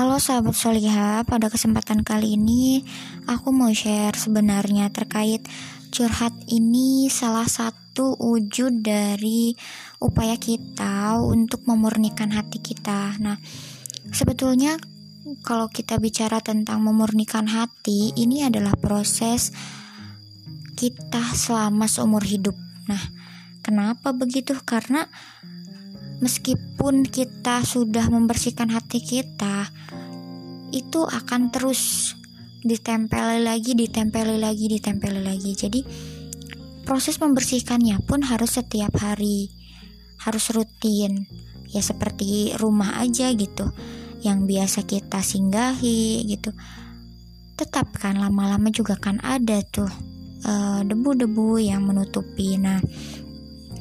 Halo sahabat Soliha, pada kesempatan kali ini aku mau share sebenarnya terkait curhat ini salah satu wujud dari upaya kita untuk memurnikan hati kita. Nah, sebetulnya kalau kita bicara tentang memurnikan hati, ini adalah proses kita selama seumur hidup. Nah, kenapa begitu? Karena meskipun kita sudah membersihkan hati kita, itu akan terus ditempeli lagi, ditempeli lagi, ditempeli lagi. Jadi proses membersihkannya pun harus setiap hari, harus rutin. Ya seperti rumah aja gitu, yang biasa kita singgahi gitu. Tetap kan lama-lama juga kan ada tuh eh, debu-debu uh, yang menutupi. Nah,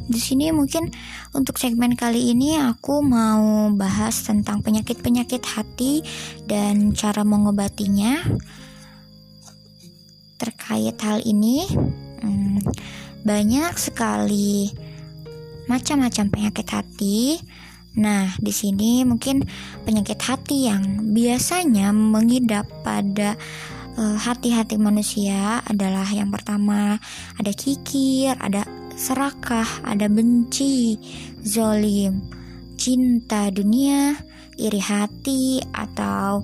di sini mungkin untuk segmen kali ini aku mau bahas tentang penyakit-penyakit hati dan cara mengobatinya. Terkait hal ini, hmm, banyak sekali macam-macam penyakit hati. Nah, di sini mungkin penyakit hati yang biasanya mengidap pada eh, hati-hati uh, manusia adalah yang pertama ada kikir, ada serakah, ada benci, zolim, cinta dunia, iri hati, atau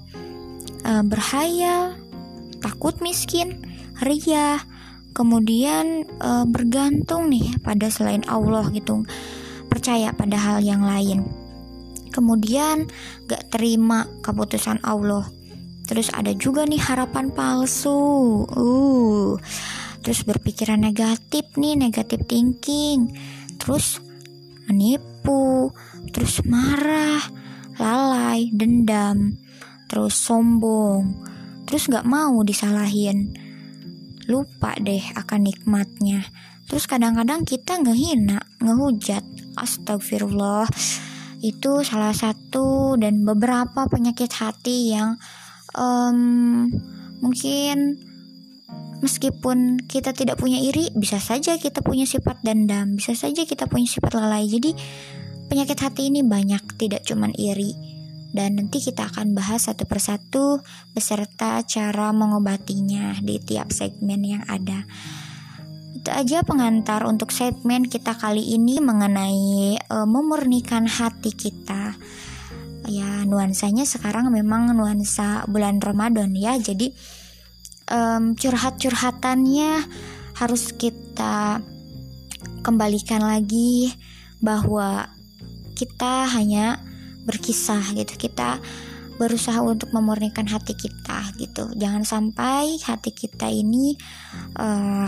e, berhayal, takut miskin, ria, kemudian e, bergantung nih pada selain Allah gitu, percaya pada hal yang lain. Kemudian gak terima keputusan Allah. Terus ada juga nih harapan palsu. Uh terus berpikiran negatif nih negatif thinking. Terus menipu terus marah lalai dendam terus sombong. Terus gak mau disalahin. Lupa deh akan nikmatnya. Terus kadang-kadang kita ngehina ngehujat. Astagfirullah. Itu salah satu dan beberapa penyakit hati yang um, mungkin meskipun kita tidak punya iri, bisa saja kita punya sifat dendam, bisa saja kita punya sifat lalai. Jadi penyakit hati ini banyak, tidak cuman iri. Dan nanti kita akan bahas satu persatu beserta cara mengobatinya di tiap segmen yang ada. Itu aja pengantar untuk segmen kita kali ini mengenai e, memurnikan hati kita. Ya, nuansanya sekarang memang nuansa bulan Ramadan ya. Jadi um, curhat-curhatannya harus kita kembalikan lagi bahwa kita hanya berkisah gitu. Kita berusaha untuk memurnikan hati kita gitu. Jangan sampai hati kita ini uh,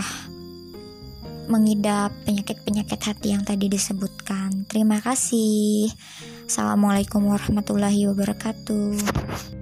mengidap penyakit-penyakit hati yang tadi disebutkan. Terima kasih. Assalamualaikum warahmatullahi wabarakatuh